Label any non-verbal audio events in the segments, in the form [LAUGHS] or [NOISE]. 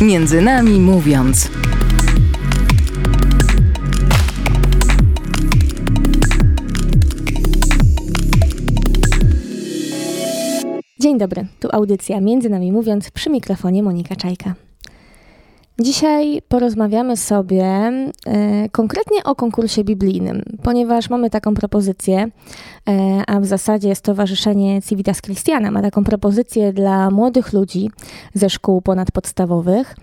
Między nami mówiąc. Dzień dobry, tu audycja Między nami mówiąc przy mikrofonie Monika Czajka. Dzisiaj porozmawiamy sobie e, konkretnie o konkursie biblijnym, ponieważ mamy taką propozycję, e, a w zasadzie Stowarzyszenie Civitas Christiana ma taką propozycję dla młodych ludzi ze szkół ponadpodstawowych,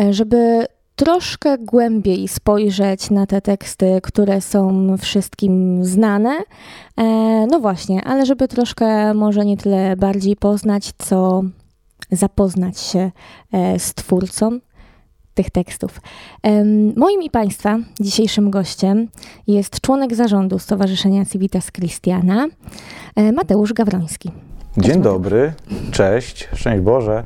e, żeby troszkę głębiej spojrzeć na te teksty, które są wszystkim znane. No właśnie, ale żeby troszkę może nie tyle bardziej poznać, co zapoznać się z twórcą tych tekstów. Moim i Państwa dzisiejszym gościem jest członek zarządu Stowarzyszenia Civitas Christiana, e, Mateusz Gawroński. Dzień dobry, cześć, szczęść Boże.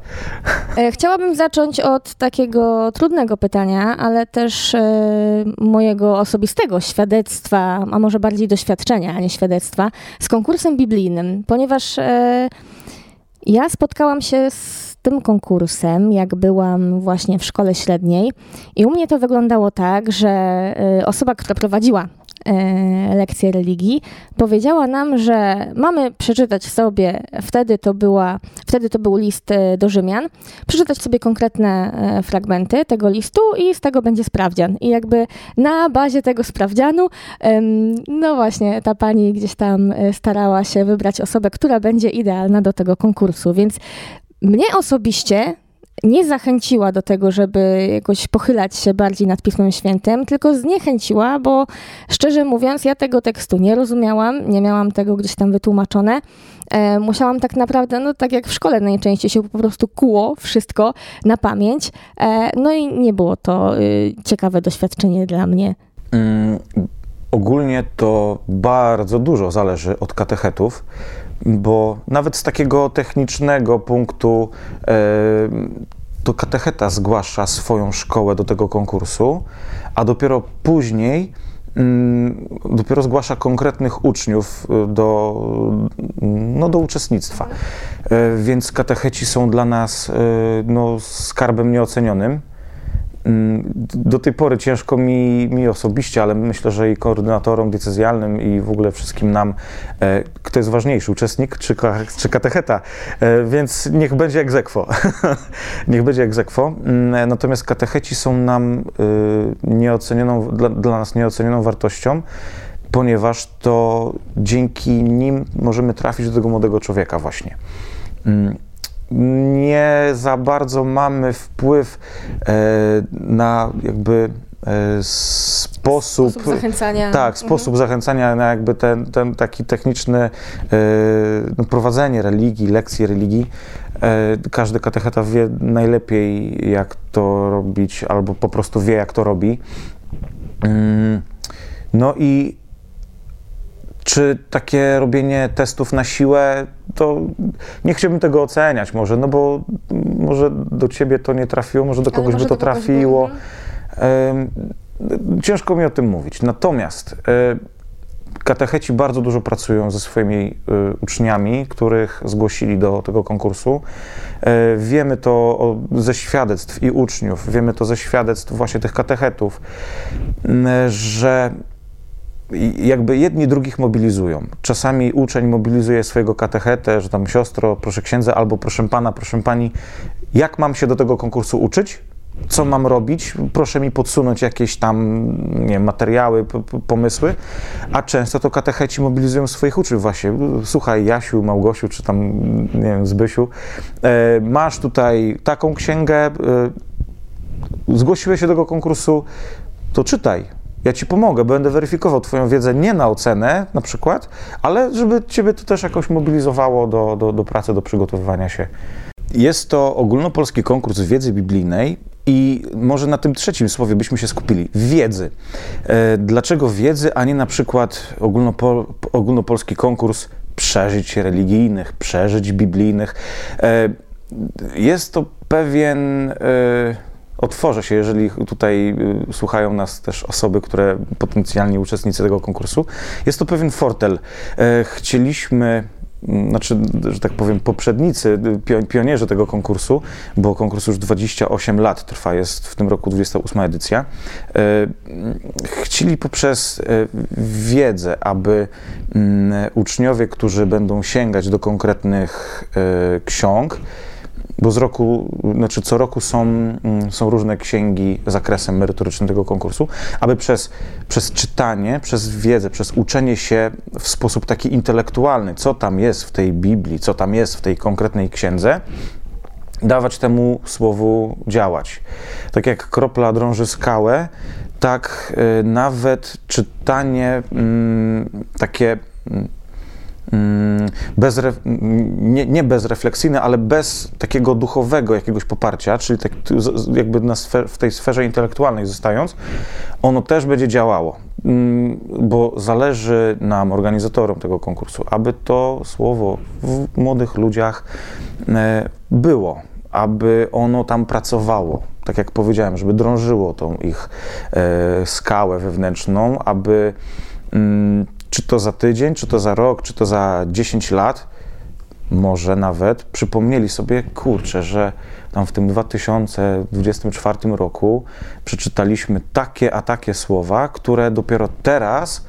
E, chciałabym zacząć od takiego trudnego pytania, ale też e, mojego osobistego świadectwa, a może bardziej doświadczenia, a nie świadectwa, z konkursem biblijnym, ponieważ e, ja spotkałam się z tym konkursem, jak byłam właśnie w szkole średniej, i u mnie to wyglądało tak, że osoba, która prowadziła E, lekcję religii, powiedziała nam, że mamy przeczytać sobie, wtedy to, była, wtedy to był list e, do Rzymian, przeczytać sobie konkretne e, fragmenty tego listu i z tego będzie sprawdzian. I jakby na bazie tego sprawdzianu, no właśnie, ta pani gdzieś tam starała się wybrać osobę, która będzie idealna do tego konkursu. Więc mnie osobiście nie zachęciła do tego, żeby jakoś pochylać się bardziej nad Pismem Świętym, tylko zniechęciła, bo szczerze mówiąc, ja tego tekstu nie rozumiałam, nie miałam tego gdzieś tam wytłumaczone. E, musiałam tak naprawdę, no tak jak w szkole najczęściej się po prostu kuło wszystko na pamięć. E, no i nie było to y, ciekawe doświadczenie dla mnie. Mm, ogólnie to bardzo dużo zależy od katechetów bo nawet z takiego technicznego punktu e, to katecheta zgłasza swoją szkołę do tego konkursu, a dopiero później mm, dopiero zgłasza konkretnych uczniów e, do, no, do uczestnictwa. E, więc katecheci są dla nas no, skarbem nieocenionym. Mm, do tej pory ciężko mi, mi osobiście, ale myślę, że i koordynatorom decyzjalnym i w ogóle wszystkim nam, e, kto jest ważniejszy, uczestnik czy, czy katecheta, e, więc niech będzie egzekwo. [LAUGHS] niech będzie egzekwo. Mm, natomiast katecheci są nam e, nieocenioną, dla, dla nas nieocenioną wartością, ponieważ to dzięki nim możemy trafić do tego młodego człowieka właśnie. Nie za bardzo mamy wpływ e, na jakby e, sposób, sposób zachęcania. Tak, mhm. sposób zachęcania na jakby ten, ten taki techniczny e, no, prowadzenie religii, lekcji religii. Każdy katecheta wie najlepiej, jak to robić, albo po prostu wie, jak to robi. Mm, no i czy takie robienie testów na siłę, to nie chciałbym tego oceniać może, no bo może do ciebie to nie trafiło, może do kogoś by to trafiło. Ciężko mi o tym mówić. Natomiast e, katecheci bardzo dużo pracują ze swoimi e, uczniami, których zgłosili do tego konkursu. E, wiemy to ze świadectw i uczniów, wiemy to ze świadectw właśnie tych katechetów, że jakby jedni drugich mobilizują. Czasami uczeń mobilizuje swojego katechetę, że tam siostro, proszę księdza, albo proszę pana, proszę pani, jak mam się do tego konkursu uczyć? Co mam robić? Proszę mi podsunąć jakieś tam nie wiem, materiały, pomysły. A często to katecheci mobilizują swoich uczniów właśnie. Słuchaj, Jasiu, Małgosiu, czy tam, nie wiem, Zbysiu, e, masz tutaj taką księgę, e, zgłosiłeś się do tego konkursu, to czytaj ja ci pomogę, będę weryfikował Twoją wiedzę nie na ocenę na przykład, ale żeby Ciebie to też jakoś mobilizowało do, do, do pracy, do przygotowywania się. Jest to ogólnopolski konkurs wiedzy biblijnej i może na tym trzecim słowie byśmy się skupili. Wiedzy. E, dlaczego wiedzy, a nie na przykład ogólnopol, ogólnopolski konkurs przeżyć religijnych, przeżyć biblijnych? E, jest to pewien e, otworzę się, jeżeli tutaj y, słuchają nas też osoby, które potencjalnie uczestnicy tego konkursu. Jest to pewien fortel. E, chcieliśmy znaczy, że tak powiem, poprzednicy, pionierzy tego konkursu, bo konkurs już 28 lat trwa, jest w tym roku 28 edycja, chcieli poprzez wiedzę, aby mm, uczniowie, którzy będą sięgać do konkretnych ksiąg, bo z roku, znaczy co roku są, mm, są różne księgi zakresem merytorycznym tego konkursu, aby przez, przez czytanie, przez wiedzę, przez uczenie się w sposób taki intelektualny, co tam jest w tej Biblii, co tam jest w tej konkretnej księdze, dawać temu słowu działać. Tak jak kropla drąży skałę, tak y, nawet czytanie mm, takie mm, bez, nie, nie bezrefleksyjne, ale bez takiego duchowego jakiegoś poparcia, czyli tak, jakby na sfer, w tej sferze intelektualnej zostając, ono też będzie działało, mm, bo zależy nam, organizatorom tego konkursu, aby to słowo w młodych ludziach e, było, aby ono tam pracowało, tak jak powiedziałem, żeby drążyło tą ich e, skałę wewnętrzną, aby mm, czy to za tydzień, czy to za rok, czy to za 10 lat, może nawet przypomnieli sobie, kurczę, że tam w tym 2024 roku przeczytaliśmy takie a takie słowa, które dopiero teraz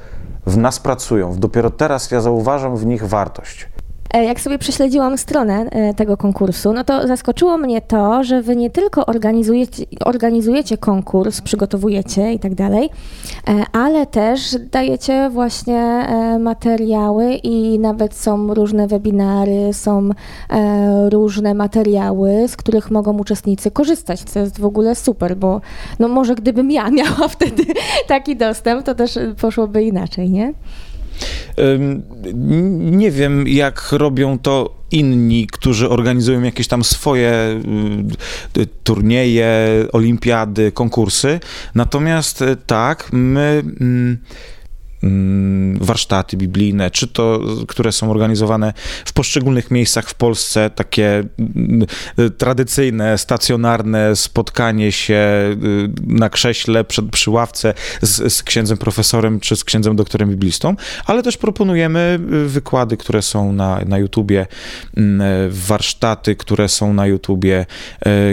w nas pracują. Dopiero teraz ja zauważam w nich wartość. E, jak sobie prześledziłam stronę e, tego konkursu, no to zaskoczyło mnie to, że wy nie tylko organizujecie, organizujecie konkurs, przygotowujecie i tak dalej, e, ale też dajecie właśnie materiały i nawet są różne webinary, są różne materiały, z których mogą uczestnicy korzystać, co jest w ogóle super, bo no może gdybym ja [LAUGHS] miała wtedy taki dostęp, to też poszłoby inaczej, nie? Nie wiem, jak robią to inni, którzy organizują jakieś tam swoje y, turnieje, olimpiady, konkursy. Natomiast e, tak, my Mm, warsztaty biblijne, czy to, które są organizowane w poszczególnych miejscach w Polsce, takie mm, tradycyjne, stacjonarne spotkanie się y, na krześle przed, przy ławce z, z księdzem profesorem czy z księdzem doktorem biblistą, ale też proponujemy y, wykłady, które są na, na YouTubie, mm, warsztaty, które są na YouTubie.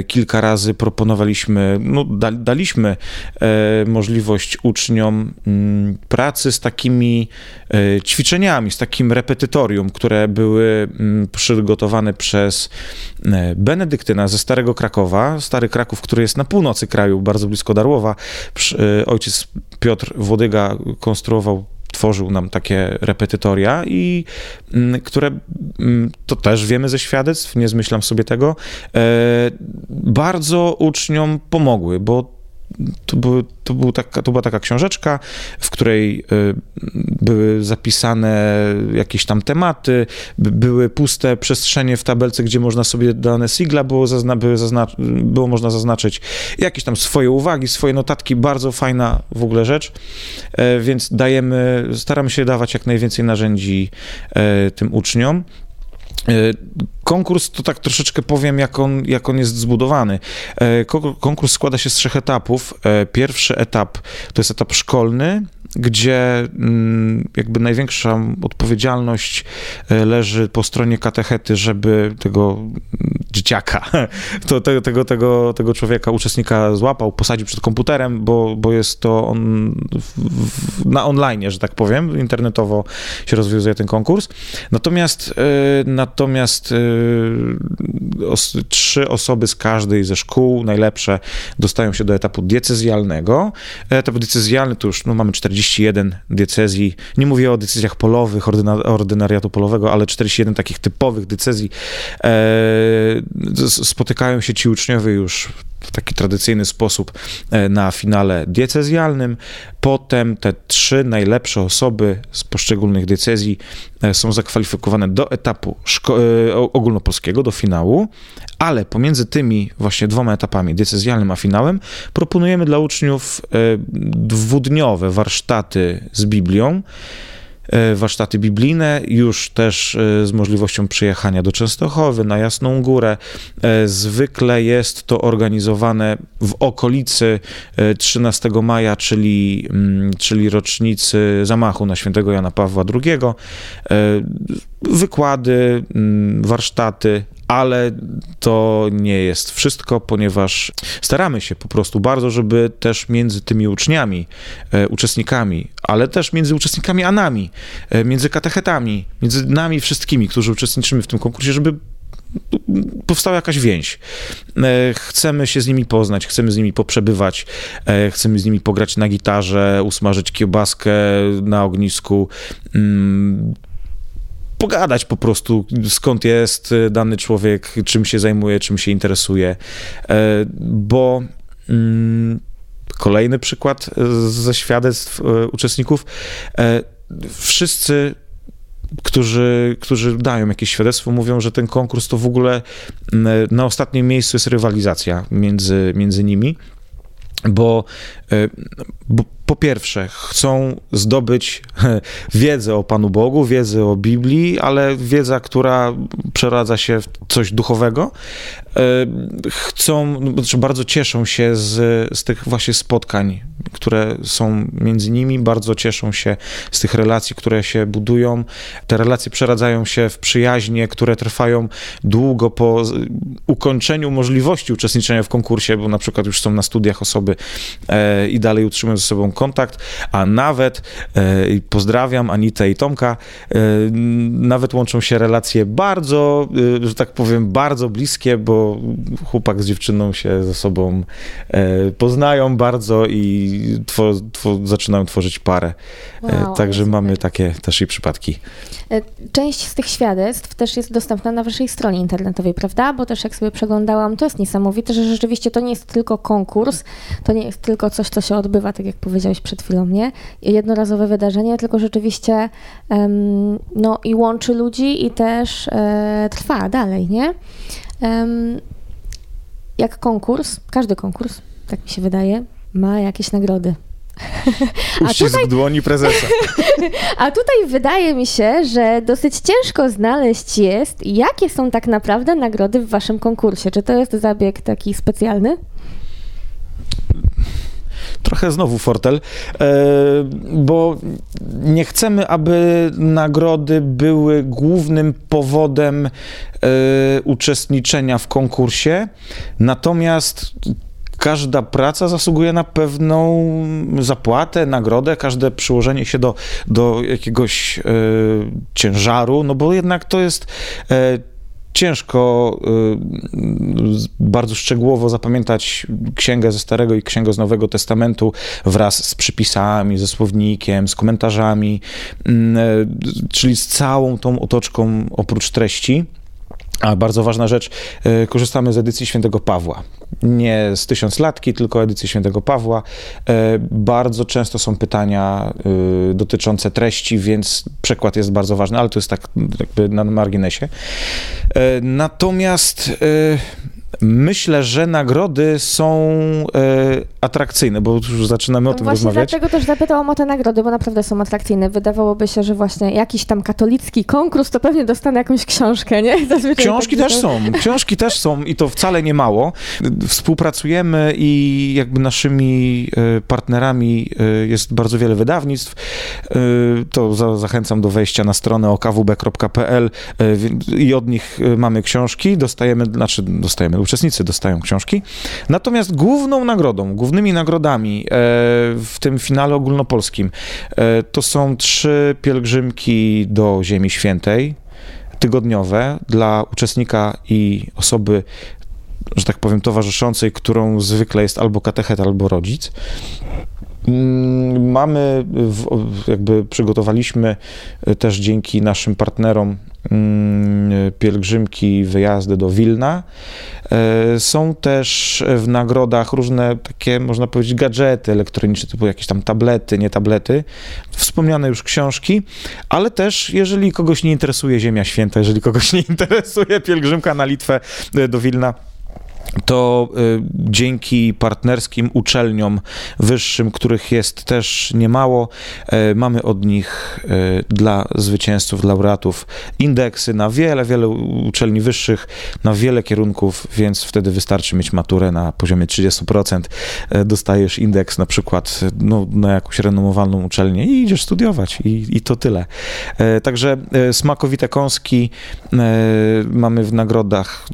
Kilka razy proponowaliśmy, no, daliśmy możliwość uczniom pracy z takimi e, ćwiczeniami, z takim repetytorium, które były mm, przygotowane przez e, Benedyktyna ze Starego Krakowa. Stary Kraków, który jest na północy kraju, bardzo blisko Darłowa. E, ojciec Piotr Włodyga konstruował tworzył nam takie repetytoria i mm, które, mm, to też wiemy ze świadectw, nie zmyślam sobie tego, bardzo uczniom pomogły, bo to, były, to, był taka, to była taka książeczka, w której y, były zapisane jakieś tam tematy, były puste przestrzenie w tabelce, gdzie można sobie dane sigla było, zazna, były zazna, było można zaznaczyć jakieś tam swoje uwagi, swoje notatki, bardzo fajna w ogóle rzecz, e, więc dajemy, staramy się dawać jak najwięcej narzędzi e, tym uczniom. E, konkurs to tak troszeczkę powiem, jak on, jak on jest zbudowany. E, konkurs składa się z trzech etapów. E, pierwszy etap to jest etap szkolny, gdzie mm, jakby największa odpowiedzialność leży po stronie katechety, żeby tego dzieciaka, [LAUGHS] to, tego, tego, tego, tego człowieka, uczestnika złapał, posadził przed komputerem, bo, bo jest to on w, na online, że tak powiem, internetowo się rozwiązuje ten konkurs. Natomiast, y, natomiast y, os, trzy osoby z każdej ze szkół, najlepsze, dostają się do etapu diecezjalnego. Etap diecezjalny to już no, mamy 41 diecezji. Nie mówię o decyzjach polowych, ordyna, ordynariatu polowego, ale 41 takich typowych decyzji. E, spotykają się ci uczniowie już w taki tradycyjny sposób e, na finale diecezjalnym. Potem te trzy najlepsze osoby z poszczególnych diecezji e, są zakwalifikowane do etapu e, ogólnopolskiego, do finału, ale pomiędzy tymi właśnie dwoma etapami, diecezjalnym a finałem, proponujemy dla uczniów dwudniowe warsztaty z Biblią. E, warsztaty biblijne, już też e, z możliwością przyjechania do Częstochowy, na Jasną Górę. E, zwykle jest to organizowane w okolicy 13 maja, czyli, mm, czyli rocznicy zamachu na świętego Jana Pawła II. Wykłady, mm, warsztaty, ale to nie jest wszystko, ponieważ staramy się po prostu bardzo, żeby też między tymi uczniami, e, uczestnikami, ale też między uczestnikami a nami, e, między katechetami, między nami wszystkimi, którzy uczestniczymy w tym konkursie, żeby powstała jakaś więź. E, chcemy się z nimi poznać, chcemy z nimi poprzebywać, chcemy z nimi pograć na gitarze, usmażyć kiełbaskę na ognisku, mm, pogadać po prostu, skąd jest dany człowiek, czym się zajmuje, czym się interesuje, e, bo mm, kolejny przykład ze świadectw uczestników. Wszyscy którzy, którzy dają jakieś świadectwo, mówią, że ten konkurs to w ogóle na ostatnim miejscu jest rywalizacja między, między nimi, bo, e, bo po pierwsze, chcą zdobyć wiedzę o Panu Bogu, wiedzę o Biblii, ale wiedza, która przeradza się w coś duchowego. E, chcą, znaczy bardzo cieszą się z, z tych właśnie spotkań, które są między nimi, bardzo cieszą się z tych relacji, które się budują. Te relacje przeradzają się w przyjaźnie, które trwają długo po ukończeniu możliwości uczestniczenia w konkursie, bo na przykład już są na studiach osoby e, i dalej utrzymują ze sobą kontakt, a nawet, e, pozdrawiam Anitę i Tomka, e, nawet łączą się relacje bardzo, że tak powiem, bardzo bliskie, bo chłopak z dziewczyną się ze sobą poznają bardzo i two, two, zaczynają tworzyć parę. Wow, Także mamy takie też i przypadki. Część z tych świadectw też jest dostępna na waszej stronie internetowej, prawda? Bo też jak sobie przeglądałam, to jest niesamowite, że rzeczywiście to nie jest tylko konkurs, to nie jest tylko coś, co się odbywa, tak jak powiedziałeś przed chwilą, nie? Jednorazowe wydarzenie, tylko rzeczywiście um, no i łączy ludzi i też e, trwa dalej, nie? Um, jak konkurs, każdy konkurs, tak mi się wydaje, ma jakieś nagrody. [LAUGHS] Uścisk tutaj... dłoni prezesa. [LAUGHS] A tutaj wydaje mi się, że dosyć ciężko znaleźć jest, jakie są tak naprawdę nagrody w waszym konkursie. Czy to jest zabieg taki specjalny? trochę znowu fortel, e, bo nie chcemy, aby nagrody były głównym powodem e, uczestniczenia w konkursie, natomiast każda praca zasługuje na pewną zapłatę, nagrodę, każde przyłożenie się do, do jakiegoś e, ciężaru, no bo jednak to jest e, ciężko y, bardzo szczegółowo zapamiętać księgę ze Starego i księgę z Nowego Testamentu wraz z przypisami, ze słownikiem, z komentarzami, mm, e, czyli z całą tą otoczką oprócz treści. A bardzo ważna rzecz, e, korzystamy z edycji świętego Pawła. Nie z tysiąc latki, tylko edycji świętego Pawła. E, bardzo często są pytania e, dotyczące treści, więc przekład jest bardzo ważny, ale to jest tak jakby na marginesie. Natomiast Myślę, że nagrody są e, atrakcyjne, bo już zaczynamy o tym właśnie rozmawiać. Dlatego też zapytałam o te nagrody, bo naprawdę są atrakcyjne. Wydawałoby się, że właśnie jakiś tam katolicki konkurs, to pewnie dostanę jakąś książkę, nie? [LAUGHS] Zazwyczaj książki tak też są, książki też są i to wcale nie mało. Współpracujemy i jakby naszymi e, partnerami e, jest bardzo wiele wydawnictw. E, to za, zachęcam do wejścia na stronę okawb.pl i od nich mamy książki, dostajemy, znaczy dostajemy uczestnicy dostają książki. Natomiast główną nagrodą, głównymi nagrodami e, w tym finale ogólnopolskim e, to są trzy pielgrzymki do Ziemi Świętej, tygodniowe dla uczestnika i osoby że tak powiem, towarzyszącej, którą zwykle jest albo katechet, albo rodzic. Mm, mamy, jakby przygotowaliśmy też dzięki naszym partnerom mm, pielgrzymki, wyjazdy do Wilna. E, są też w nagrodach różne takie, można powiedzieć, gadżety elektroniczne, typu jakieś tam tablety, nie tablety, wspomniane już książki, ale też, jeżeli kogoś nie interesuje Ziemia Święta, jeżeli kogoś nie [LAUGHS] interesuje pielgrzymka na Litwę e, do Wilna, to y, dzięki partnerskim uczelniom wyższym, których jest też niemało, y, mamy od nich y, dla zwycięzców, laureatów indeksy na wiele, wiele uczelni wyższych, na wiele kierunków, więc wtedy wystarczy mieć maturę na poziomie 30%, y, dostajesz indeks na przykład no, na jakąś renomowaną uczelnię i idziesz studiować i, i to tyle. Także smakowite kąski mamy w nagrodach,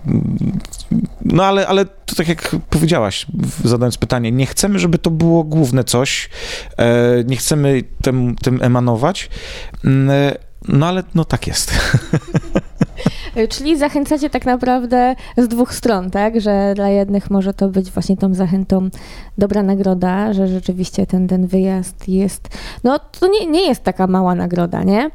no ale ale to tak jak powiedziałaś, zadając pytanie, nie chcemy, żeby to było główne coś, e, nie chcemy tym, tym emanować, mm, no ale no tak jest. [LAUGHS] Czyli zachęcacie tak naprawdę z dwóch stron, tak? Że dla jednych może to być właśnie tą zachętą dobra nagroda, że rzeczywiście ten, ten wyjazd jest, no to nie, nie jest taka mała nagroda, nie?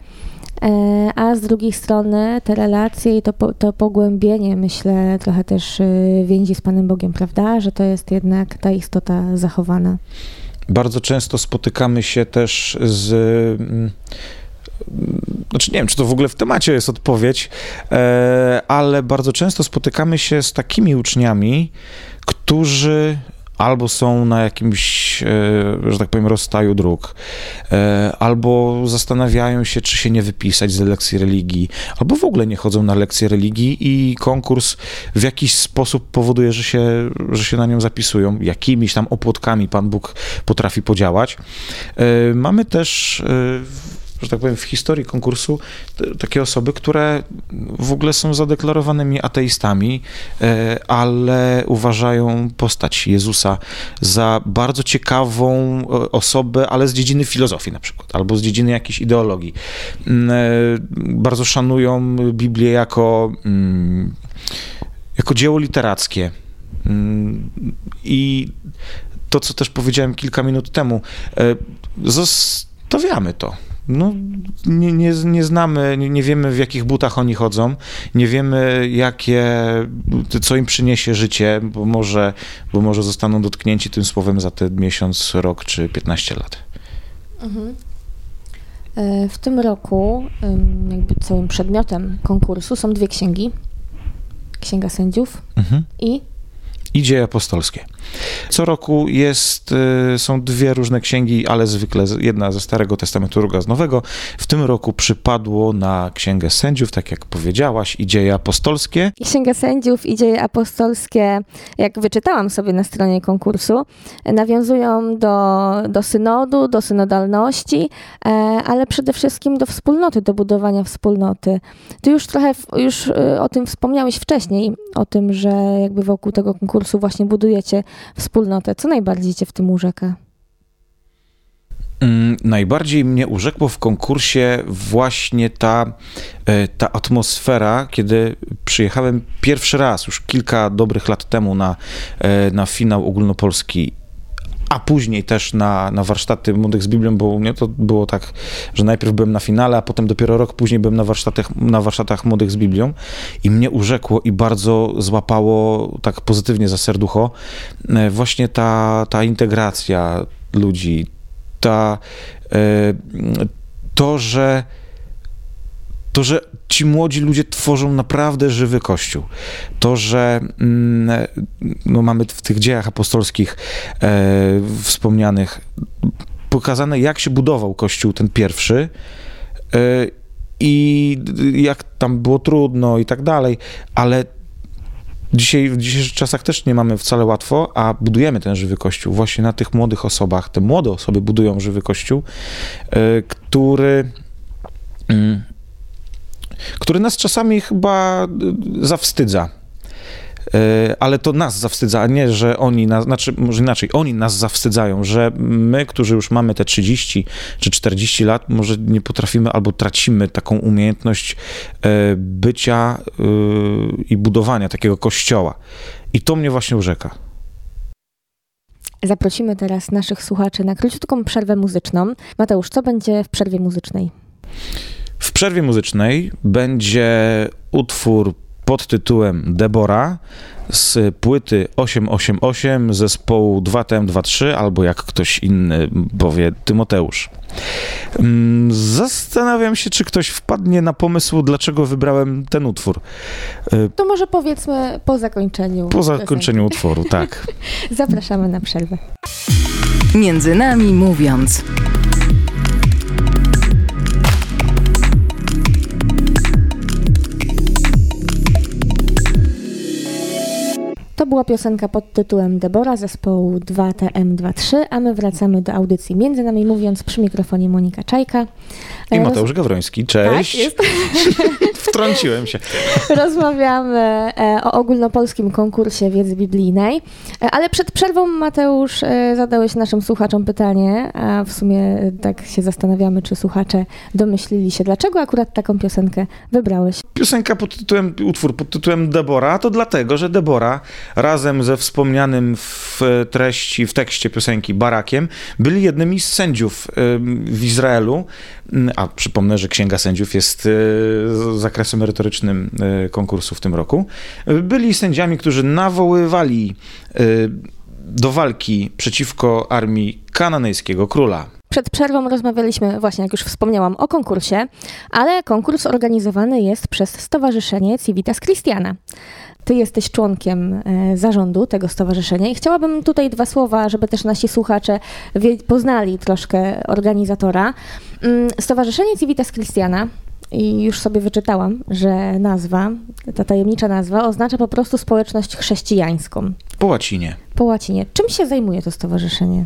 E, a z drugiej strony te relacje i to, to pogłębienie, myślę, trochę też y, więzi z Panem Bogiem, prawda? Że to jest jednak ta istota zachowana. Bardzo często spotykamy się też z. Mm, znaczy, nie wiem, czy to w ogóle w temacie jest odpowiedź, e, ale bardzo często spotykamy się z takimi uczniami, którzy albo są na jakimś, e, że tak powiem, rozstaju dróg, e, albo zastanawiają się, czy się nie wypisać z lekcji religii, albo w ogóle nie chodzą na lekcje religii i konkurs w jakiś sposób powoduje, że się, że się na nią zapisują. Jakimiś tam opłotkami Pan Bóg potrafi podziałać. E, mamy też że tak powiem, w historii konkursu takie osoby, które w ogóle są zadeklarowanymi ateistami, e, ale uważają postać Jezusa za bardzo ciekawą e, osobę, ale z dziedziny filozofii na przykład, albo z dziedziny jakiejś ideologii. Mm, e, bardzo szanują Biblię jako, mm, jako dzieło literackie. Mm, I to, co też powiedziałem kilka minut temu, zostawiamy to no, nie, nie, nie znamy, nie, nie, wiemy w jakich butach oni chodzą, nie wiemy jakie, co im przyniesie życie, bo może, bo może zostaną dotknięci tym słowem za ten miesiąc, rok czy 15 lat. Mhm. E, w tym roku jakby całym przedmiotem konkursu są dwie księgi. Księga sędziów mhm. i i dzieje apostolskie. Co roku jest, y, są dwie różne księgi, ale zwykle jedna ze Starego Testamentu, druga z Nowego. W tym roku przypadło na Księgę Sędziów, tak jak powiedziałaś, i dzieje apostolskie. Księga Sędziów i dzieje apostolskie, jak wyczytałam sobie na stronie konkursu, nawiązują do, do synodu, do synodalności, e, ale przede wszystkim do wspólnoty, do budowania wspólnoty. Ty już trochę już y, o tym wspomniałeś wcześniej, o tym, że jakby wokół tego konkursu właśnie budujecie wspólnotę. Co najbardziej cię w tym urzeka? Mm, najbardziej mnie urzekło w konkursie właśnie ta, e, ta atmosfera, kiedy przyjechałem pierwszy raz, już kilka dobrych lat temu na, e, na finał ogólnopolski a później też na, na warsztaty młodych z Biblią, bo mnie to było tak, że najpierw byłem na finale, a potem dopiero rok później byłem na warsztatach, na warsztatach młodych z Biblią. I mnie urzekło i bardzo złapało tak pozytywnie za serducho e, właśnie ta, ta integracja ludzi, ta, e, to, że to, że ci młodzi ludzie tworzą naprawdę żywy kościół. To, że mm, no, mamy w tych dziejach apostolskich e, wspomnianych pokazane, jak się budował kościół ten pierwszy e, i jak tam było trudno i tak dalej, ale Dzisiaj, w dzisiejszych czasach też nie mamy wcale łatwo, a budujemy ten żywy kościół właśnie na tych młodych osobach. Te młode osoby budują żywy kościół, e, który mm, który nas czasami chyba y, zawstydza. Y, ale to nas zawstydza, a nie, że oni nas, znaczy, może inaczej, oni nas zawstydzają, że my, którzy już mamy te 30 czy 40 lat, może nie potrafimy albo tracimy taką umiejętność y, bycia i budowania takiego kościoła. I to mnie właśnie urzeka. Zaprosimy teraz naszych słuchaczy na króciutką przerwę muzyczną. Mateusz, co będzie w przerwie muzycznej? W przerwie muzycznej będzie utwór pod tytułem Debora z płyty 888 zespołu 2TM23 albo jak ktoś inny powie Tymoteusz. Mm, Zastanawiam się, czy ktoś wpadnie na pomysł, dlaczego wybrałem ten utwór. To może powiedzmy po zakończeniu. Po piosenki. zakończeniu utworu, tak. [LAUGHS] Zapraszamy na przerwę. Między nami mówiąc. To była piosenka pod tytułem Debora zespołu 2TM23, a my wracamy do audycji. Między nami mówiąc przy mikrofonie Monika Czajka. I Mateusz Gawroński, cześć. Tak, jest. [LAUGHS] Wtrąciłem się. Rozmawiamy e, o ogólnopolskim konkursie wiedzy biblijnej, E, ale przed przerwą Mateusz e, zadałeś naszym słuchaczom pytanie, a w sumie tak się zastanawiamy, czy słuchacze domyślili się, dlaczego akurat taką piosenkę wybrałeś. Piosenka pod tytułem, utwór pod tytułem Debora, to dlatego, że Debora razem ze wspomnianym w treści, w tekście piosenki Barakiem byli jednymi z sędziów w Izraelu. Ym, A przypomnę, że Księga Sędziów jest z- zakresem merytorycznym y, konkursu w tym roku. Byli sędziami, którzy nawoływali y, do walki przeciwko armii kananejskiego króla. Przed przerwą rozmawialiśmy, właśnie jak już wspomniałam, o konkursie, ale konkurs organizowany jest przez Stowarzyszenie Civitas Christiana. Ty jesteś członkiem e, zarządu tego stowarzyszenia i chciałabym tutaj dwa słowa, żeby też nasi słuchacze poznali troszkę organizatora. Mm, Stowarzyszenie Civitas Christiana i już sobie wyczytałam, że nazwa, ta tajemnicza nazwa oznacza po prostu społeczność chrześcijańską. Po łacinie. Po łacinie. Czym się zajmuje to stowarzyszenie?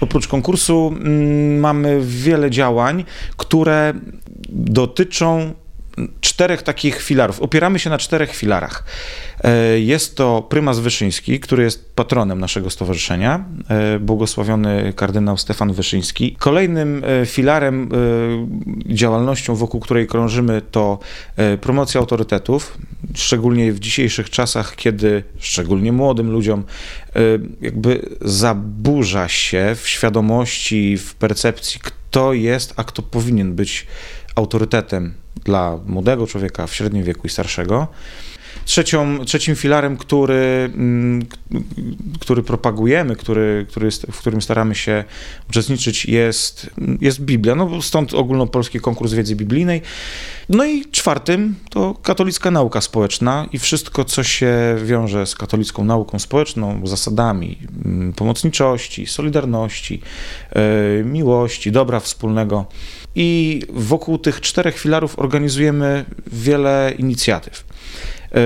Oprócz konkursu mm, mamy wiele działań, które dotyczą czterech takich filarów. Opieramy się na czterech filarach. E, Jest to prymas Wyszyński, który jest patronem naszego stowarzyszenia, e, błogosławiony kardynał Stefan Wyszyński. Kolejnym e, filarem działalnością, wokół której krążymy, to promocja autorytetów, szczególnie w dzisiejszych czasach, kiedy szczególnie młodym ludziom jakby zaburza się w świadomości, w percepcji, kto jest, a kto powinien być autorytetem dla młodego człowieka w średnim wieku i starszego. Trzecią, trzecim filarem, który, mm, który propagujemy, który, który jest, w którym staramy się uczestniczyć, jest, jest Biblia. No, stąd ogólnopolski konkurs wiedzy biblijnej. No i czwartym to katolicka nauka społeczna i wszystko, co się wiąże z katolicką nauką społeczną, zasadami mm, pomocniczości, solidarności, e, miłości, dobra wspólnego. I wokół tych czterech filarów organizujemy wiele inicjatyw. E,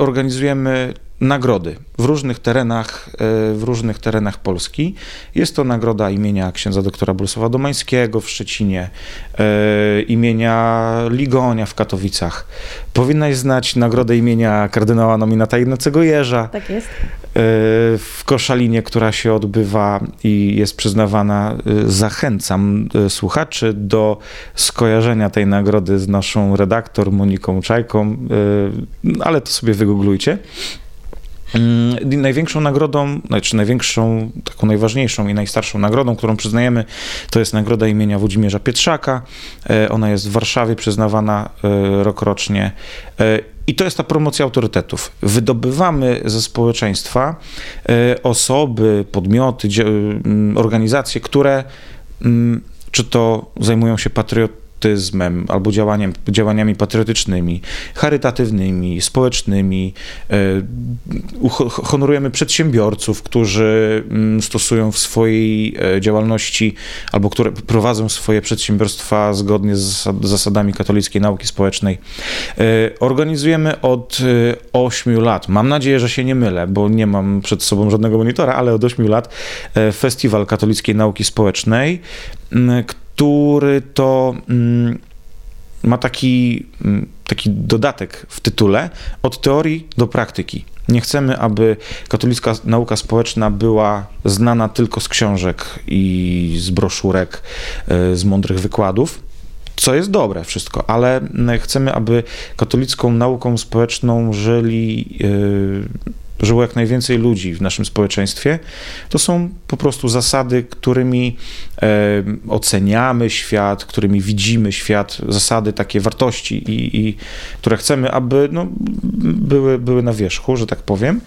Organizujemy nagrody w różnych terenach, e, w różnych terenach Polski. Jest to nagroda imienia księdza doktora Bolesława Domańskiego w Szczecinie, e, imienia Ligonia w Katowicach. Powinnaś znać nagrodę imienia kardynała nominata Ignacego Jerza Tak jest. E, w Koszalinie, która się odbywa i jest przyznawana. E, Zachęcam e, słuchaczy do skojarzenia tej nagrody z naszą redaktor Moniką Czajką, ale to sobie wygooglujcie. Mm, Największą nagrodą, znaczy największą, taką najważniejszą i najstarszą nagrodą, którą przyznajemy, to jest nagroda imienia Włodzimierza Pietrzaka. E, Ona jest w Warszawie przyznawana e, rokrocznie. E, I to jest ta promocja autorytetów. Wydobywamy ze społeczeństwa osoby, podmioty, organizacje, które czy to zajmują się patriotyzmem albo działaniem, działaniami patriotycznymi, charytatywnymi, społecznymi. E, Honorujemy przedsiębiorców, którzy mm, stosują w swojej e, działalności albo które prowadzą swoje przedsiębiorstwa zgodnie z zasad- zasadami katolickiej nauki społecznej. E, Organizujemy od 8 lat, mam nadzieję, że się nie mylę, bo nie mam przed sobą żadnego monitora, ale od 8 lat Festiwal Katolickiej Nauki Społecznej, m, który to mm, ma taki, mm, taki dodatek w tytule od teorii do praktyki. Nie chcemy, aby katolicka nauka społeczna była znana tylko z książek i z broszurek, e, z mądrych wykładów, co jest dobre wszystko, ale mm, chcemy, aby katolicką nauką społeczną żyli e, żyło jak najwięcej ludzi w naszym społeczeństwie, to są po prostu zasady, którymi e, oceniamy świat, którymi widzimy świat, zasady, takie wartości, i, i które chcemy, aby no, były, były na wierzchu, że tak powiem.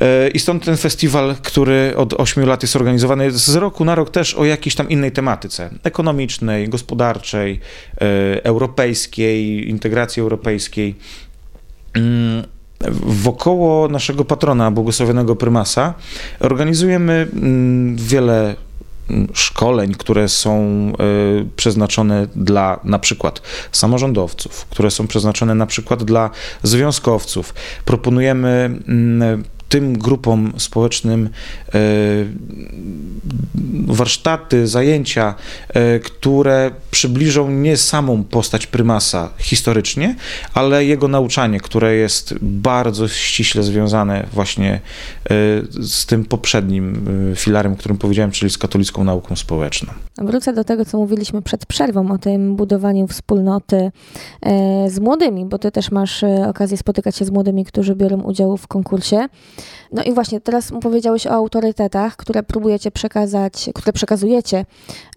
E, I stąd ten festiwal, który od 8 lat jest organizowany, z roku na rok też o jakiejś tam innej tematyce ekonomicznej, gospodarczej, e, europejskiej, integracji europejskiej. Mm, wokoło naszego patrona, błogosławionego prymasa, organizujemy mm, wiele mm, szkoleń, które są y, przeznaczone dla na przykład samorządowców, które są przeznaczone na przykład dla związkowców. Proponujemy y, tym grupom społecznym e, warsztaty, zajęcia, e, które przybliżą nie samą postać prymasa historycznie, ale jego nauczanie, które jest bardzo ściśle związane właśnie e, z tym poprzednim filarem, o którym powiedziałem, czyli z katolicką nauką społeczną. Wrócę do tego, co mówiliśmy przed przerwą o tym budowaniu wspólnoty z młodymi, bo ty też masz okazję spotykać się z młodymi, którzy biorą udział w konkursie. No i właśnie teraz powiedziałeś o autorytetach, które próbujecie przekazać, które przekazujecie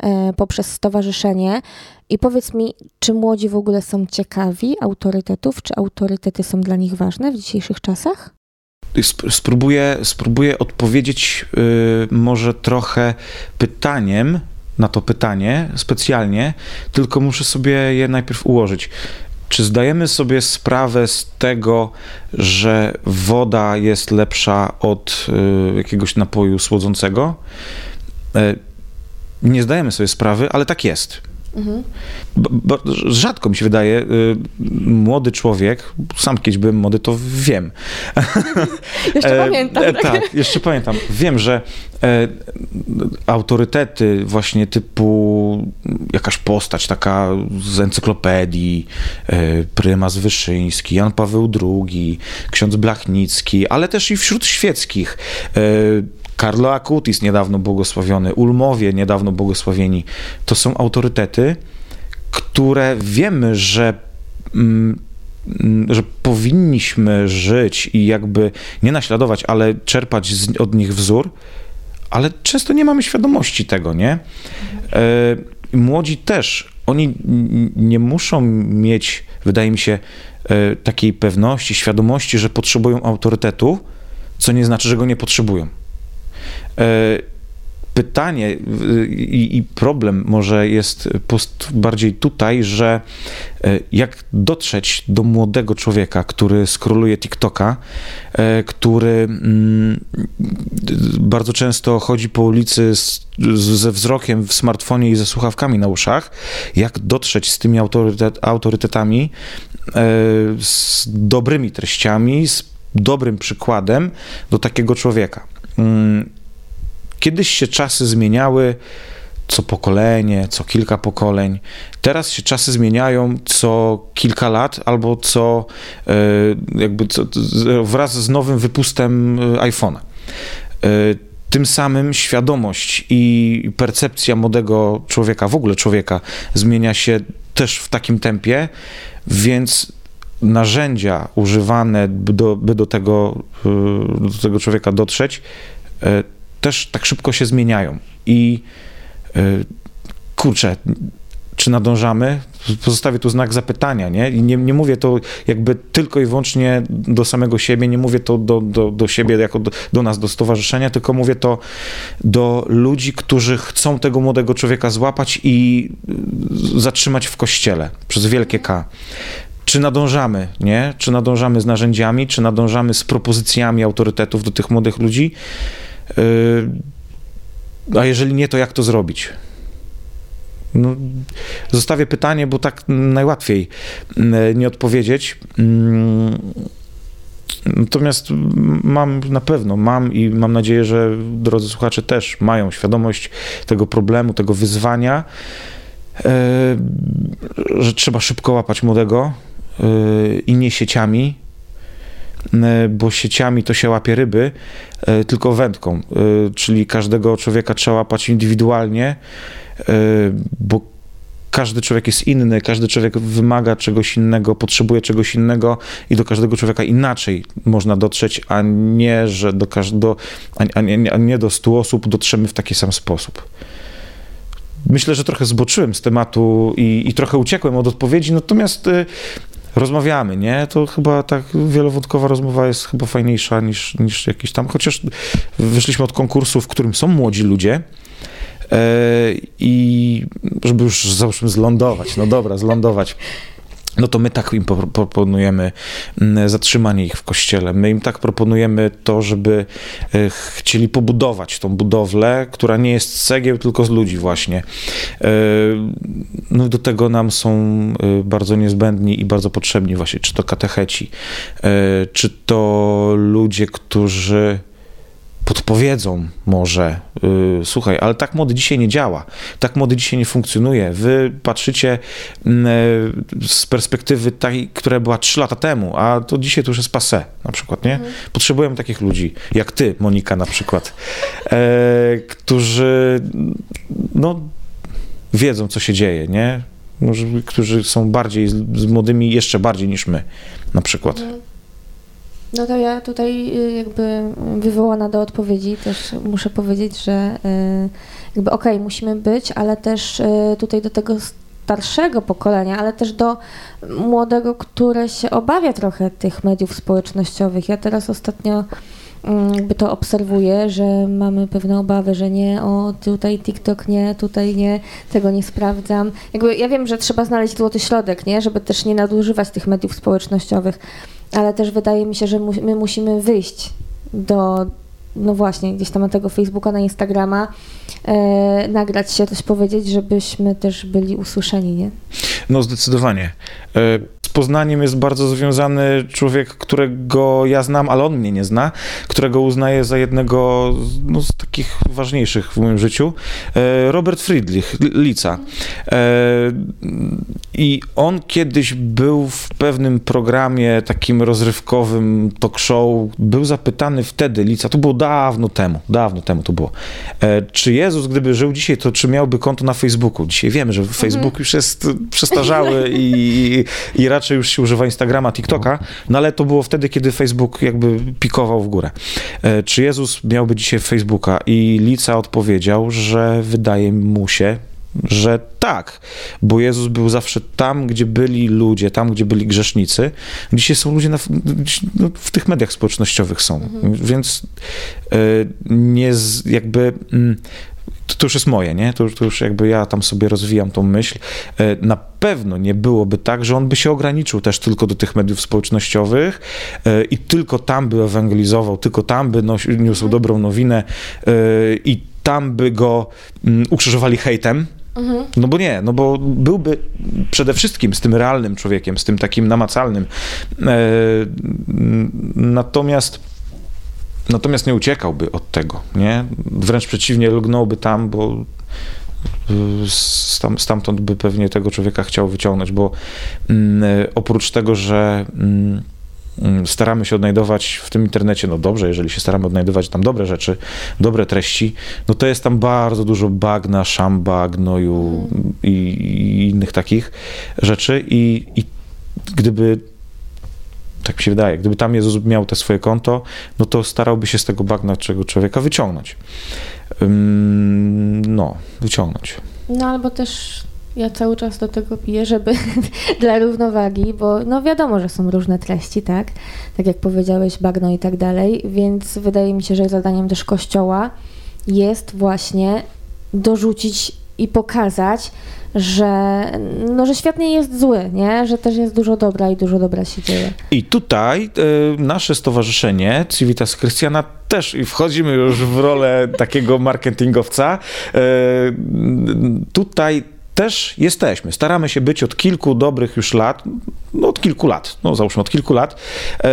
e, poprzez stowarzyszenie. I powiedz mi, czy młodzi w ogóle są ciekawi autorytetów, czy autorytety są dla nich ważne w dzisiejszych czasach? Spróbuję, spróbuję odpowiedzieć y, może trochę pytaniem na to pytanie specjalnie, tylko muszę sobie je najpierw ułożyć. Czy zdajemy sobie sprawę z tego, że woda jest lepsza od y, jakiegoś napoju słodzącego? Y, nie zdajemy sobie sprawy, ale tak jest. Mhm. Bo, rzadko mi się wydaje, y, młody człowiek, sam kiedyś byłem młody, to wiem. [LAUGHS] jeszcze e, pamiętam. E, tak? tak, jeszcze pamiętam. Wiem, że e, autorytety właśnie typu jakaś postać taka z encyklopedii, e, prymas Wyszyński, Jan Paweł II, ksiądz Blachnicki, ale też i wśród świeckich e, Carlo Acutis niedawno błogosławiony, Ulmowie niedawno błogosławieni, to są autorytety, które wiemy, że, mm, że powinniśmy żyć i jakby nie naśladować, ale czerpać z, od nich wzór, ale często nie mamy świadomości tego, nie? E, młodzi też, oni nie muszą mieć, wydaje mi się, e, takiej pewności, świadomości, że potrzebują autorytetu, co nie znaczy, że go nie potrzebują. E, pytanie i, problem może jest bardziej tutaj, że e, jak dotrzeć do młodego człowieka, który skroluje TikToka, e, który mm, bardzo często chodzi po ulicy z, ze wzrokiem w smartfonie i ze słuchawkami na uszach, jak dotrzeć z tymi autorytet, autorytetami, z dobrymi treściami, z dobrym przykładem do takiego człowieka. Kiedyś się czasy zmieniały co pokolenie, co kilka pokoleń. Teraz się czasy zmieniają co kilka lat albo co e, jakby co, wraz z nowym wypustem e, iPhone'a. E, tym samym świadomość i percepcja młodego człowieka, w ogóle człowieka, zmienia się też w takim tempie, więc narzędzia używane, by do, by do, tego, do tego człowieka dotrzeć, też tak szybko się zmieniają. I yy, kurczę, czy nadążamy? Pozostawię tu znak zapytania, nie? I nie, nie mówię to jakby tylko i wyłącznie do samego siebie, nie mówię to do, do, do siebie jako do, do nas, do stowarzyszenia, tylko mówię to do ludzi, którzy chcą tego młodego człowieka złapać i zatrzymać w kościele przez wielkie K czy nadążamy, nie? Czy nadążamy z narzędziami, czy nadążamy z propozycjami autorytetów do tych młodych ludzi? Yy, a jeżeli nie, to jak to zrobić? No, zostawię pytanie, bo tak najłatwiej yy, nie odpowiedzieć. Yy, natomiast mam na pewno, mam i mam nadzieję, że drodzy słuchacze też mają świadomość tego problemu, tego wyzwania, że trzeba szybko łapać młodego i nie sieciami, bo sieciami to się łapie ryby, e, tylko wędką, e, czyli każdego człowieka trzeba łapać indywidualnie, bo każdy człowiek jest inny, każdy człowiek wymaga czegoś innego, potrzebuje czegoś innego i do każdego człowieka inaczej można dotrzeć, a nie, że do każdego, a, nie, a nie do stu osób dotrzemy w taki sam sposób. Myślę, że trochę zboczyłem z tematu i, i trochę uciekłem od odpowiedzi, natomiast rozmawiamy, nie? To chyba tak wielowątkowa rozmowa jest chyba fajniejsza niż, niż jakiś tam, chociaż wyszliśmy od konkursu, w którym są młodzi ludzie, e, i żeby już załóżmy zlądować, no dobra, zlądować no to my tak im proponujemy mm, zatrzymanie ich w kościele. My im tak proponujemy to, żeby e, chcieli pobudować tą budowlę, która nie jest z cegieł, tylko z ludzi właśnie. E, no do tego nam są e, bardzo niezbędni i bardzo potrzebni właśnie, czy to katecheci, czy to ludzie, którzy podpowiedzą może, yy, słuchaj, ale tak młody dzisiaj nie działa, tak młody dzisiaj nie funkcjonuje. Wy patrzycie yy, z perspektywy tej, która była 3 lata temu, a to dzisiaj to już jest passé na przykład, nie? Mhm. Potrzebujemy takich ludzi, jak ty, Monika na przykład, yy, którzy no, wiedzą, co się dzieje, nie? Którzy są bardziej z, z młodymi, jeszcze bardziej niż my, na przykład. No to ja tutaj y, jakby wywołana do odpowiedzi też muszę powiedzieć, że y, jakby okej, okay, musimy być, ale też y, tutaj do tego starszego pokolenia, ale też do młodego, które się obawia trochę tych mediów społecznościowych. Ja teraz ostatnio jakby to obserwuję, że mamy pewne obawy, że nie, o tutaj TikTok nie, tutaj nie, tego nie sprawdzam. Jakby ja wiem, że trzeba znaleźć złoty środek, nie, żeby też nie nadużywać tych mediów społecznościowych ale też wydaje mi się, że mu, my musimy wyjść do, no właśnie, gdzieś tam na tego Facebooka, na Instagrama, e, nagrać się, coś powiedzieć, żebyśmy też byli usłyszeni, nie? No zdecydowanie. E, Poznaniem jest bardzo związany człowiek, którego ja znam, ale on mnie nie zna, którego uznaję za jednego no, z takich ważniejszych w moim życiu, e, Robert Friedrich, Lica. E, I on kiedyś był w pewnym programie takim rozrywkowym talk show, był zapytany wtedy, Lica, to było dawno temu, dawno temu to było, e, czy Jezus, gdyby żył dzisiaj, to czy miałby konto na Facebooku? Dzisiaj wiemy, że Facebook mhm. już jest przestarzały i, i raczej raczej już się używa Instagrama, TikToka, no ale to było wtedy, kiedy Facebook jakby pikował w górę. E, czy Jezus miałby dzisiaj Facebooka? I Lica odpowiedział, że wydaje mu się, że tak, bo Jezus był zawsze tam, gdzie byli ludzie, tam, gdzie byli grzesznicy. Dzisiaj są ludzie na, no, w tych mediach społecznościowych są, mhm. więc y, nie z, jakby y, to, to, już jest moje, nie? To, to, już jakby ja tam sobie rozwijam tą myśl. E, na pewno nie byłoby tak, że on by się ograniczył też tylko do tych mediów społecznościowych e, i tylko tam by ewangelizował, tylko tam by niósł mhm. dobrą nowinę e, i tam by go mm, ukrzyżowali hejtem. Mhm. No bo nie, no bo byłby przede wszystkim z tym realnym człowiekiem, z tym takim namacalnym. Natomiast Natomiast nie uciekałby od tego, nie? Wręcz przeciwnie, lgnąłby tam, bo y, stamtąd by pewnie tego człowieka chciał wyciągnąć, bo mm, oprócz tego, że mm, mm, staramy się odnajdować w tym internecie, no dobrze, jeżeli się staramy odnajdować tam dobre rzeczy, dobre treści, no to jest tam bardzo dużo bagna, szamba, gnoju i, i innych takich rzeczy i, i gdyby tak mi się wydaje. Gdyby tam Jezus miał te swoje konto, no to starałby się z tego bagna czego człowieka wyciągnąć. No, wyciągnąć. No albo też ja cały czas do tego piję, żeby [LAUGHS] dla równowagi, bo no wiadomo, że są różne treści, tak? Tak jak powiedziałeś, bagno i tak dalej, więc wydaje mi się, że zadaniem też Kościoła jest właśnie dorzucić i pokazać, że, no, że świat nie jest zły, nie? że też jest dużo dobra i dużo dobra się dzieje. I tutaj y, nasze stowarzyszenie Civitas Christiana też i wchodzimy już w rolę [LAUGHS] takiego marketingowca. Y, tutaj też jesteśmy. Staramy się być od kilku dobrych już lat, no od kilku lat, no załóżmy od kilku lat. Y,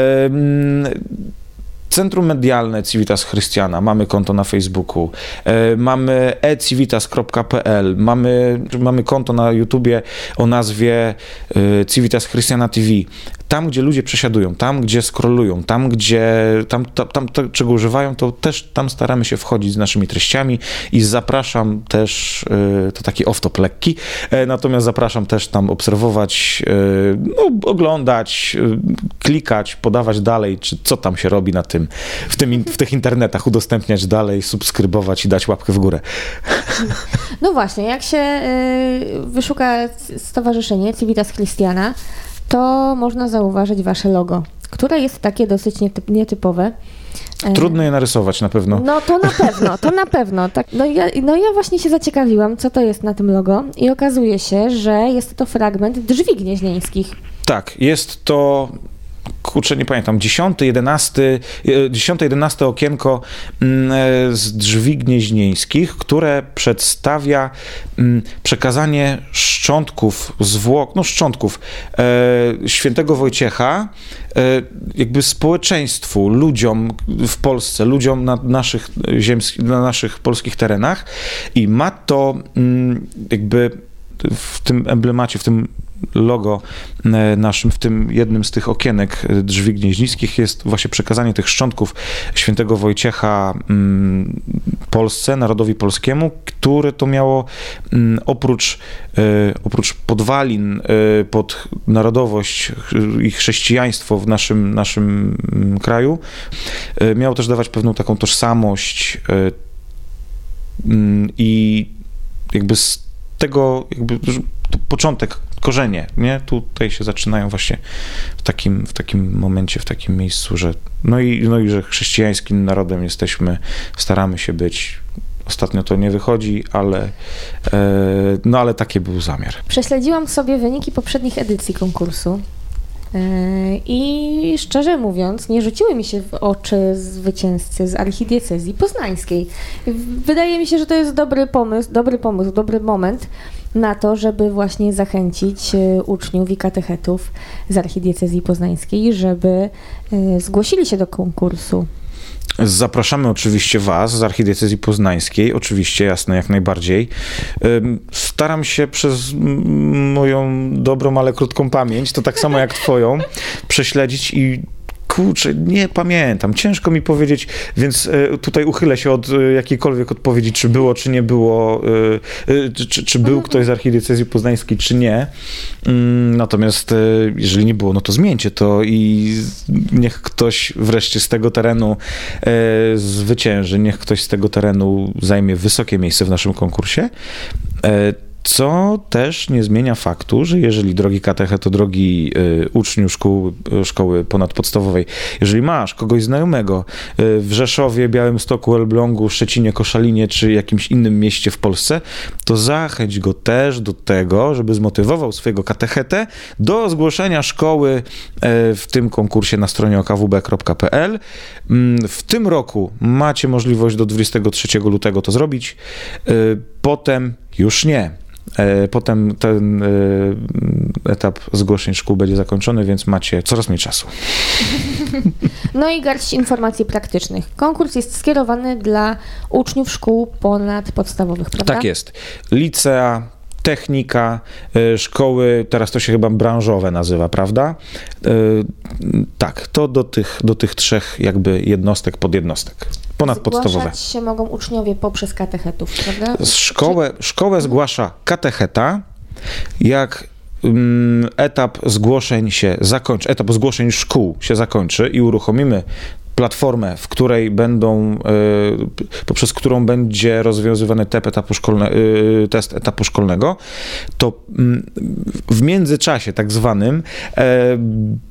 Centrum Medialne Civitas Christiana, mamy konto na Facebooku, e, mamy ecivitas.pl, mamy, mamy konto na YouTubie o nazwie e, Civitas Christiana TV. Tam, gdzie ludzie przesiadują, tam, gdzie scrollują, tam, gdzie tam, tam, tam to, czego używają, to też tam staramy się wchodzić z naszymi treściami i zapraszam też, y, to taki off-top lekki, e, natomiast zapraszam też tam obserwować, y, no, oglądać, klikać, podawać dalej, czy co tam się robi na tym, w, tym, w tych internetach, udostępniać dalej, subskrybować i dać łapkę w górę. No właśnie, jak się wyszuka stowarzyszenie Civitas Christiana, to można zauważyć wasze logo, które jest takie dosyć nietyp, nietypowe. E, Trudno je narysować na pewno. No to na pewno, to na pewno. Tak, no, ja, no ja właśnie się zaciekawiłam, co to jest na tym logo i okazuje się, że jest to fragment drzwi gnieźnieńskich. Tak, jest to kurczę, nie pamiętam, 10, 11, 10, 11 okienko mm, e, z drzwi gnieźnieńskich, które przedstawia mm, przekazanie szczątków, zwłok, no szczątków e, świętego Wojciecha e, jakby społeczeństwu, ludziom w Polsce, ludziom na naszych ziemskich, na naszych polskich terenach. I ma to mm, jakby w tym emblemacie, w tym logo e, naszym, w tym jednym z tych okienek e, drzwi gnieźnickich jest właśnie przekazanie tych szczątków świętego Wojciecha mm, Polsce, narodowi polskiemu, które to miało mm, oprócz, e, oprócz podwalin pod narodowość i chrześcijaństwo w naszym, naszym mm, kraju, miało też dawać pewną taką tożsamość i jakby z tego jakby początek korzenie, nie? Tutaj się zaczynają właśnie w takim, w takim momencie, w takim miejscu, że no i, no i że chrześcijańskim narodem jesteśmy, staramy się być. Ostatnio to nie wychodzi, ale, e, no ale taki był zamiar. Prześledziłam sobie wyniki poprzednich edycji konkursu. E, I szczerze mówiąc, nie rzuciły mi się w oczy zwycięzcy z archidiecezji poznańskiej. Wydaje mi się, że to jest dobry pomysł, dobry pomysł, dobry moment na to, żeby właśnie zachęcić e, uczniów i katechetów z archidiecezji poznańskiej, żeby e, zgłosili się do konkursu. Zapraszamy oczywiście Was z Archidiecezji Poznańskiej, oczywiście, jasne, jak najbardziej. Staram się przez moją dobrą, ale krótką pamięć, to tak samo jak Twoją, prześledzić i kurczę, nie pamiętam, ciężko mi powiedzieć, więc e, tutaj uchylę się od e, jakiejkolwiek odpowiedzi, czy było, czy nie było, e, czy, czy był mhm. ktoś z archidiecezji poznańskiej, czy nie. Mm, natomiast jeżeli nie było, no to zmieńcie to i niech ktoś wreszcie z tego terenu zwycięży, niech ktoś z tego terenu zajmie wysokie miejsce w naszym konkursie. Co też nie zmienia faktu, że jeżeli drogi katecheto, drogi y, uczniu szkół, y, szkoły ponadpodstawowej, jeżeli masz kogoś znajomego y, w Rzeszowie, Białymstoku, Elblągu, Szczecinie, Koszalinie czy jakimś innym mieście w Polsce, to zachęć go też do tego, żeby zmotywował swojego katechetę do zgłoszenia szkoły w tym konkursie na stronie okawb.pl. Mm, w tym roku macie możliwość do 23 lutego to zrobić. Potem już nie. E, potem ten e, etap zgłoszeń szkół będzie zakończony, więc macie coraz mniej czasu. [LAUGHS] No i garść informacji praktycznych. Konkurs jest skierowany dla uczniów szkół ponadpodstawowych, prawda? Tak jest. Licea, technika, e, szkoły, teraz to się chyba branżowe nazywa, prawda? Tak, to do tych, do tych trzech jakby jednostek, podjednostek ponadpodstawowe. Zgłaszać się mogą uczniowie poprzez katechetów, prawda? Szkołę, szkołę zgłasza katecheta, jak etap zgłoszeń się zakończy, etap zgłoszeń szkół się zakończy i uruchomimy platformę, w której będą, y, poprzez którą będzie rozwiązywany test etapu, szkolne, y, test etapu szkolnego, to mm, w międzyczasie tak zwanym e,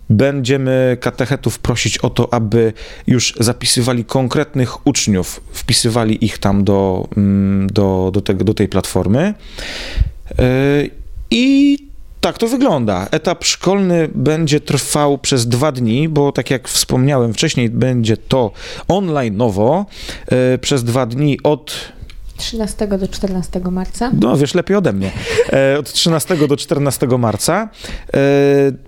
będziemy katechetów prosić o to, aby już zapisywali konkretnych uczniów, wpisywali ich tam do, mm, do, do, tego, do tej platformy. E, I tak to wygląda. Etap szkolny będzie trwał przez dwa dni, bo tak jak wspomniałem wcześniej, będzie to online nowo e, przez dwa dni od 13 do 14 marca. No, wiesz lepiej ode mnie. E, od 13 do 14 marca. E,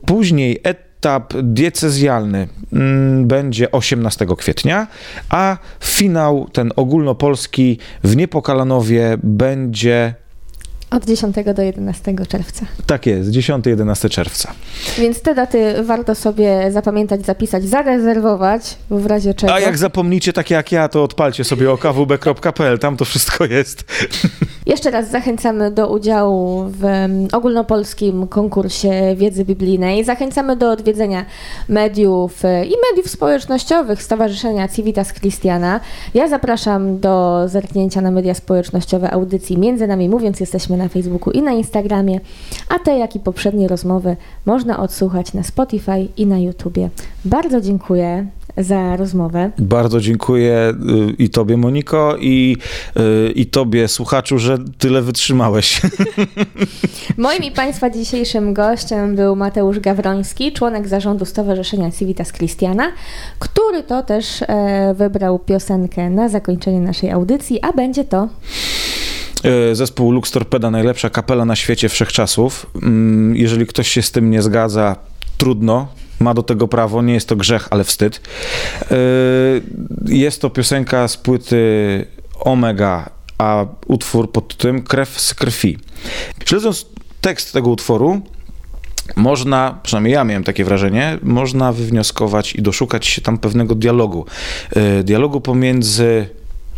później etap diecezjalny mm, będzie 18 kwietnia, a finał, ten ogólnopolski w Niepokalanowie będzie Od 10 do 11 czerwca. Tak jest, 10-11 czerwca. Więc te daty warto sobie zapamiętać, zapisać, zarezerwować, bo w razie czego. A jak zapomnicie, tak jak ja, to odpalcie sobie okawb.pl, tam to wszystko jest. Jeszcze raz zachęcamy do udziału w ogólnopolskim konkursie wiedzy biblijnej. Zachęcamy do odwiedzenia mediów e, i mediów społecznościowych Stowarzyszenia Civitas Christiana. Ja zapraszam do zerknięcia na media społecznościowe audycji Między Nami Mówiąc. Jesteśmy na Facebooku i na Instagramie, a te, jak i poprzednie rozmowy można odsłuchać na Spotify i na YouTubie. Bardzo dziękuję za rozmowę. Bardzo dziękuję y, i tobie, Moniko, i, y, i tobie, słuchaczu, że tyle wytrzymałeś. [LAUGHS] Moim i Państwa dzisiejszym gościem był Mateusz Gawroński, członek zarządu Stowarzyszenia Civitas Christiana, który to też e, wybrał piosenkę na zakończenie naszej audycji, a będzie to Y, Zespół Lux Torpeda, najlepsza kapela na świecie wszechczasów. Mm, Jeżeli ktoś się z tym nie zgadza, trudno. Ma do tego prawo, nie jest to grzech, ale wstyd. Y, Jest to piosenka z płyty Omega, a utwór pod tytułem Krew z krwi. Śledząc tekst tego utworu, można, przynajmniej ja miałem takie wrażenie, można wywnioskować i doszukać się tam pewnego dialogu. Y, Dialogu pomiędzy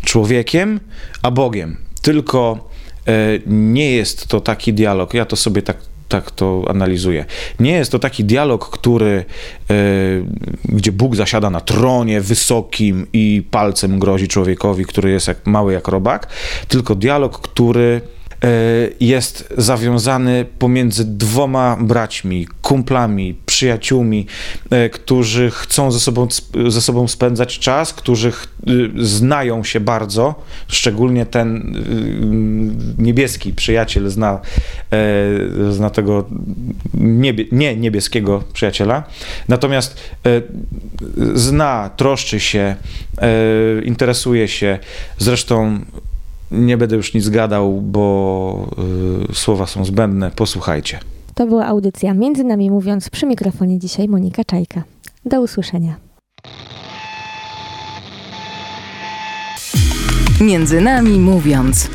człowiekiem a Bogiem. Tylko e, nie jest to taki dialog, ja to sobie tak, tak to analizuję. Nie jest to taki dialog, który, e, gdzie Bóg zasiada na tronie wysokim i palcem grozi człowiekowi, który jest jak, mały jak robak, tylko dialog, który e, jest zawiązany pomiędzy dwoma braćmi, kumplami, przyjaciółmi, e, którzy chcą ze sobą, ze sobą spędzać czas, którzy y, znają się bardzo, szczególnie ten y, niebieski przyjaciel zna, e, zna tego niebie, nie niebieskiego przyjaciela, natomiast e, zna, troszczy się, interesuje się, zresztą nie będę już nic gadał, bo y, słowa są zbędne. Posłuchajcie. To była audycja Między Nami Mówiąc przy mikrofonie dzisiaj Monika Czajka. Do usłyszenia. Między nami mówiąc.